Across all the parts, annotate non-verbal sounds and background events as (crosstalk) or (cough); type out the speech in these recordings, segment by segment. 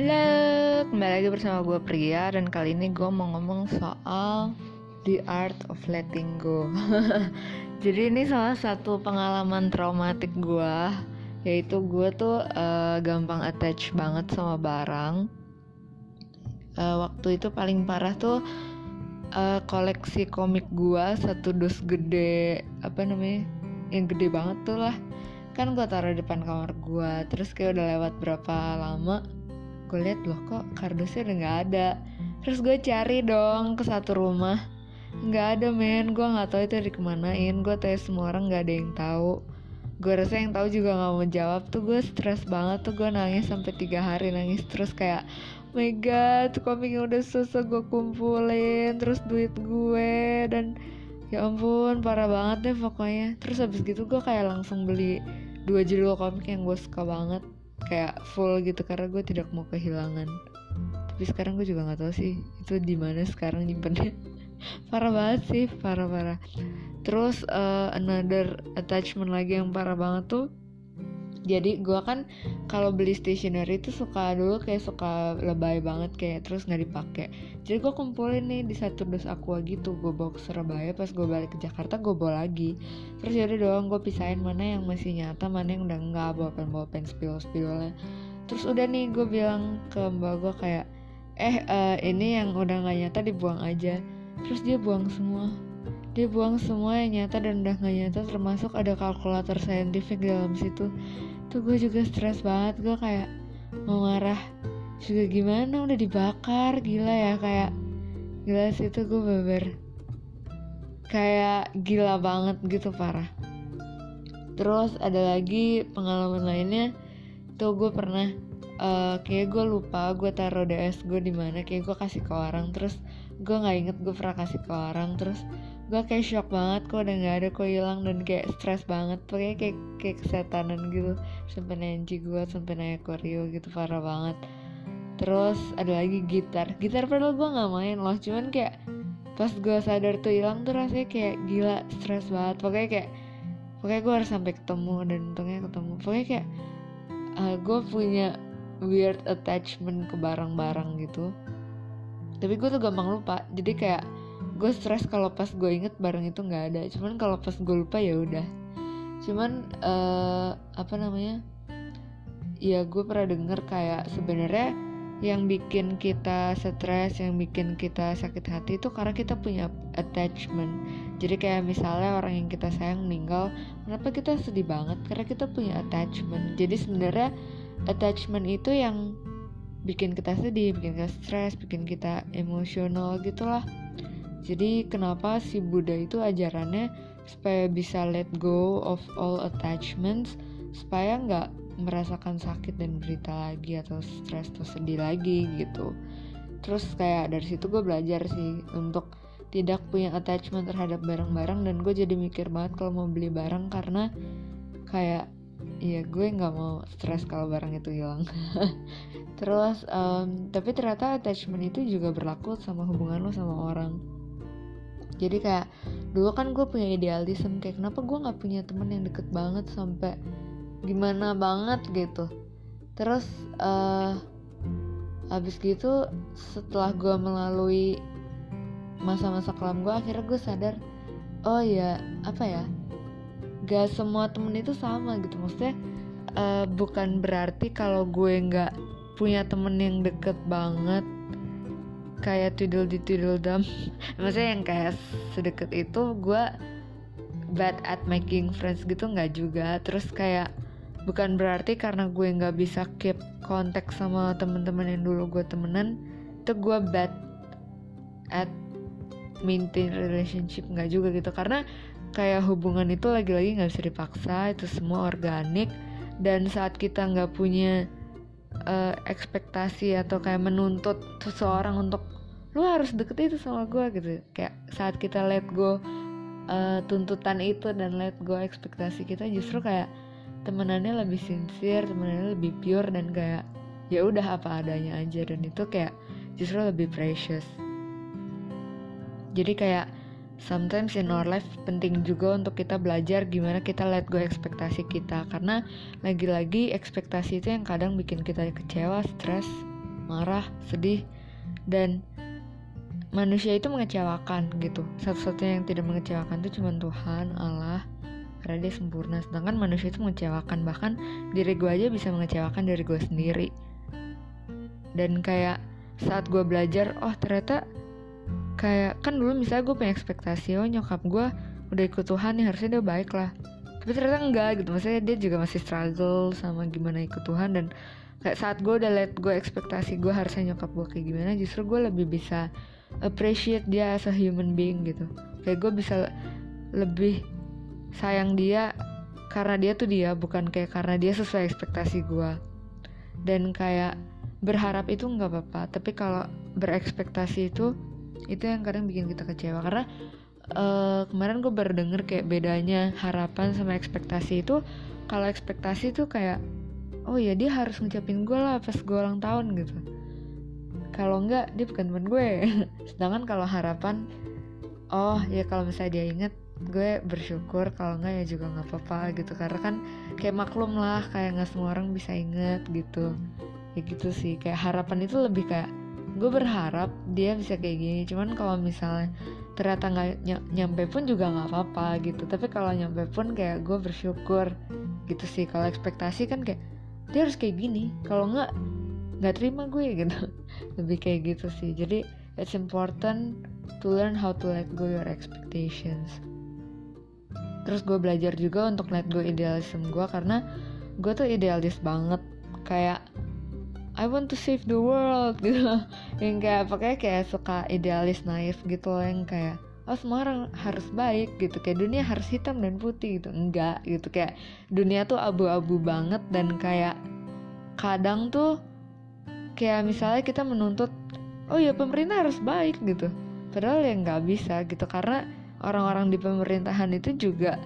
Halo, kembali lagi bersama gue Pria dan kali ini gue mau ngomong soal The Art of Letting Go. (laughs) Jadi ini salah satu pengalaman traumatik gue, yaitu gue tuh uh, gampang attach banget sama barang. Uh, waktu itu paling parah tuh uh, koleksi komik gue satu dus gede apa namanya yang gede banget tuh lah kan gue taruh depan kamar gue terus kayak udah lewat berapa lama gue liat loh kok kardusnya udah nggak ada? Terus gue cari dong ke satu rumah. Nggak ada men. Gue nggak tahu itu dikemanain gue tanya semua orang nggak ada yang tahu. Gue rasa yang tahu juga nggak mau jawab. Tuh gue stres banget tuh. Gue nangis sampai tiga hari nangis terus kayak oh my god komik yang udah susah gue kumpulin. Terus duit gue dan ya ampun parah banget deh pokoknya. Terus habis gitu gue kayak langsung beli dua judul komik yang gue suka banget kayak full gitu karena gue tidak mau kehilangan. Tapi sekarang gue juga nggak tahu sih itu di mana sekarang nyimpennya. (laughs) Parah banget sih parah parah. Terus uh, another attachment lagi yang parah banget tuh jadi gue kan kalau beli stationery itu suka dulu kayak suka lebay banget kayak terus nggak dipakai. Jadi gue kumpulin nih di satu dus aqua gitu gue bawa ke Surabaya pas gue balik ke Jakarta gue bawa lagi. Terus jadi doang gue pisahin mana yang masih nyata mana yang udah nggak bawa pen bawa pen spill spillnya terus udah nih gue bilang ke mbak gue kayak eh uh, ini yang udah nggak nyata dibuang aja. Terus dia buang semua dia buang semua yang nyata dan udah gak nyata termasuk ada kalkulator saintifik dalam situ. Tuh gue juga stres banget. Gue kayak mau marah juga gimana udah dibakar. Gila ya kayak gila sih itu gue beber kayak gila banget gitu parah. Terus ada lagi pengalaman lainnya. Tuh gue pernah uh, kayak gue lupa gue taruh DS gue di mana kayak gue kasih ke orang. Terus gue nggak inget gue pernah kasih ke orang. Terus gue kayak shock banget kok udah nggak ada kok hilang dan kayak stres banget. Pokoknya kayak kayak kesetanan gitu. Sampai nanti gue sampai naik koreo gitu parah banget. Terus ada lagi gitar. Gitar padahal gue nggak main loh. Cuman kayak pas gue sadar tuh hilang tuh rasanya kayak gila stres banget. Pokoknya kayak pokoknya gue harus sampai ketemu dan untungnya ketemu. Pokoknya kayak uh, eh, gue punya weird attachment ke barang-barang gitu. Tapi gue tuh gampang lupa. Jadi kayak gue stres kalau pas gue inget barang itu nggak ada cuman kalau pas gue lupa ya udah cuman uh, apa namanya ya gue pernah denger kayak sebenarnya yang bikin kita stres, yang bikin kita sakit hati itu karena kita punya attachment. Jadi kayak misalnya orang yang kita sayang meninggal, kenapa kita sedih banget? Karena kita punya attachment. Jadi sebenarnya attachment itu yang bikin kita sedih, bikin kita stres, bikin kita emosional gitulah jadi kenapa si Buddha itu ajarannya supaya bisa let go of all attachments supaya nggak merasakan sakit dan berita lagi atau stres atau sedih lagi gitu. Terus kayak dari situ gue belajar sih untuk tidak punya attachment terhadap barang-barang dan gue jadi mikir banget kalau mau beli barang karena kayak Iya gue nggak mau stres kalau barang itu hilang. (laughs) Terus um, tapi ternyata attachment itu juga berlaku sama hubungan lo sama orang jadi kayak dulu kan gue punya idealisme kayak kenapa gue nggak punya temen yang deket banget sampai gimana banget gitu. Terus uh, habis gitu setelah gue melalui masa-masa kelam gue akhirnya gue sadar oh ya apa ya gak semua temen itu sama gitu. Maksudnya uh, bukan berarti kalau gue nggak punya temen yang deket banget kayak tidul di tidul dam. Maksudnya yang kayak sedekat itu gue bad at making friends gitu nggak juga. Terus kayak bukan berarti karena gue nggak bisa keep kontak sama temen-temen yang dulu gue temenan itu gue bad at maintain relationship nggak juga gitu. Karena kayak hubungan itu lagi-lagi nggak bisa dipaksa itu semua organik. Dan saat kita nggak punya uh, ekspektasi atau kayak menuntut seseorang untuk lu harus deket itu sama gue gitu. Kayak saat kita let go uh, tuntutan itu dan let go ekspektasi kita justru kayak temenannya lebih sincere temenannya lebih pure dan kayak ya udah apa adanya aja. Dan itu kayak justru lebih precious. Jadi kayak sometimes in our life penting juga untuk kita belajar gimana kita let go ekspektasi kita. Karena lagi-lagi ekspektasi itu yang kadang bikin kita kecewa, stres marah sedih dan manusia itu mengecewakan gitu. Satu-satunya yang tidak mengecewakan itu cuma Tuhan Allah karena dia sempurna. Sedangkan manusia itu mengecewakan bahkan diri gue aja bisa mengecewakan dari gue sendiri. Dan kayak saat gue belajar oh ternyata kayak kan dulu misalnya gue punya ekspektasi oh nyokap gue udah ikut Tuhan nih harusnya dia baik lah. Tapi ternyata enggak gitu maksudnya dia juga masih struggle sama gimana ikut Tuhan dan kayak saat gue udah liat gue ekspektasi gue harusnya nyokap gue kayak gimana justru gue lebih bisa appreciate dia as a human being gitu. Kayak gue bisa lebih sayang dia karena dia tuh dia bukan kayak karena dia sesuai ekspektasi gue dan kayak berharap itu nggak apa-apa tapi kalau berekspektasi itu itu yang kadang bikin kita kecewa. Karena uh, kemarin gue baru denger kayak bedanya harapan sama ekspektasi itu kalau ekspektasi tuh kayak oh ya dia harus ngucapin gue lah pas gue ulang tahun gitu. Kalau enggak dia bukan teman gue. (laughs) Sedangkan kalau harapan oh ya kalau misalnya dia inget gue bersyukur. Kalau enggak ya juga nggak apa-apa gitu. Karena kan kayak maklum lah kayak nggak semua orang bisa inget gitu. Ya gitu sih. Kayak harapan itu lebih kayak gue berharap dia bisa kayak gini. Cuman kalau misalnya ternyata nggak ny nyampe pun juga nggak apa-apa gitu. Tapi kalau nyampe pun kayak gue bersyukur gitu sih. Kalau ekspektasi kan kayak dia harus kayak gini. Kalau nggak nggak terima gue gitu. (laughs) Lebih kayak gitu sih. Jadi it's important to learn how to let go your expectations. Terus gue belajar juga untuk let go idealism gue karena gue tuh idealis banget. Kayak I want to save the world (laughs) gitu. Yang kayak pokoknya kayak suka idealis naif gitu loh yang kayak oh semua orang harus baik gitu. Kayak dunia harus hitam dan putih gitu. Enggak gitu. Kayak dunia tuh abu-abu banget dan kayak kadang tuh kayak misalnya kita menuntut oh ya pemerintah harus baik gitu. Padahal ya nggak bisa gitu. Karena orang-orang di pemerintahan itu juga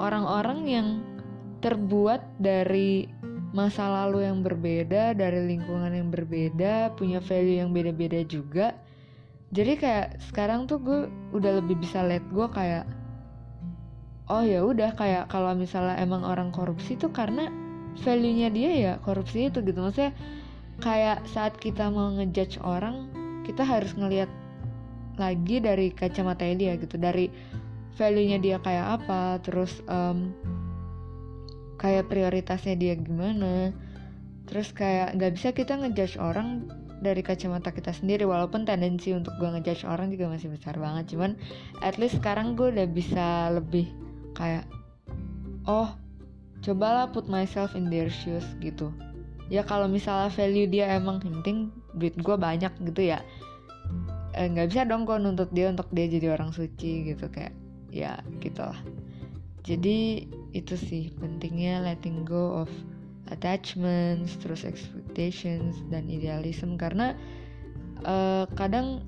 orang-orang yang terbuat dari masa lalu yang berbeda, dari lingkungan yang berbeda, punya value yang beda-beda juga. Jadi kayak sekarang tuh gue udah lebih bisa let gue kayak oh ya udah kayak kalau misalnya emang orang korupsi tuh karena value-nya dia ya korupsi itu gitu maksudnya kayak saat kita mau ngejudge orang kita harus ngelihat lagi dari kacamata dia gitu dari value-nya dia kayak apa terus um, kayak prioritasnya dia gimana. Terus kayak nggak bisa kita ngejudge orang dari kacamata kita sendiri walaupun tendensi untuk gue ngejudge orang juga masih besar banget. Cuman at least sekarang gue udah bisa lebih kayak oh cobalah put myself in their shoes gitu. Ya kalau misalnya value dia emang penting duit gue banyak gitu ya eh, nggak eh, bisa dong gue nuntut dia untuk dia jadi orang suci gitu kayak ya gitulah. Jadi itu sih pentingnya letting go of attachments terus expectations dan idealism. Karena uh, kadang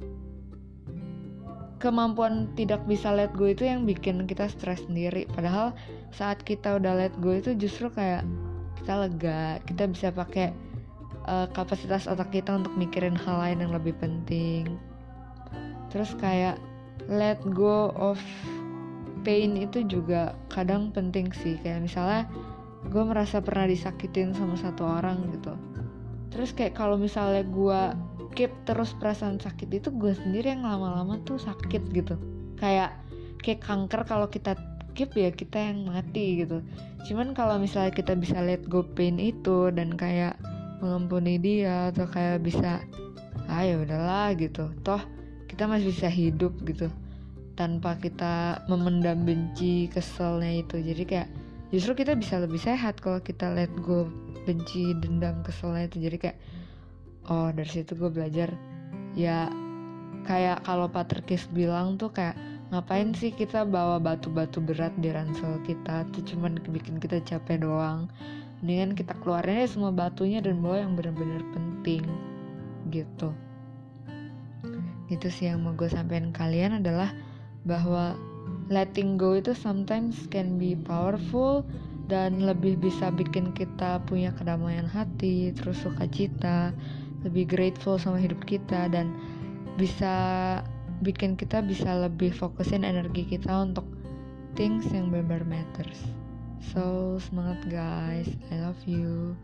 kemampuan tidak bisa let go itu yang bikin kita stres sendiri. Padahal saat kita udah let go itu justru kayak kita lega kita bisa pakai uh, kapasitas otak kita untuk mikirin hal lain yang lebih penting. Terus kayak let go of pain itu juga kadang penting sih. Kayak misalnya gue merasa pernah disakitin sama satu orang gitu. Terus kayak kalau misalnya gue keep terus perasaan sakit itu gue sendiri yang lama-lama tuh sakit gitu. Kayak kayak kanker kalau kita keep ya kita yang mati gitu. Cuman kalau misalnya kita bisa let go pain itu dan kayak mengampuni dia atau kayak bisa ayo ah, ya udahlah gitu. Toh kita masih bisa hidup gitu tanpa kita memendam benci keselnya itu. Jadi kayak justru kita bisa lebih sehat kalau kita let go benci dendam keselnya itu. Jadi kayak oh dari situ gue belajar. Ya kayak kalau Patrickis bilang tuh kayak ngapain sih kita bawa batu-batu berat di ransel kita? Itu cuman bikin kita capek doang. Mendingan kita keluarin aja semua batunya dan bawa yang benar-benar penting gitu. Itu sih yang mau gue sampaikan kalian adalah bahwa letting go itu sometimes can be powerful dan lebih bisa bikin kita punya kedamaian hati, terus sukacita, lebih grateful sama hidup kita dan bisa bikin kita bisa lebih fokusin energi kita untuk things yang benar-benar matters. So, semangat guys. I love you.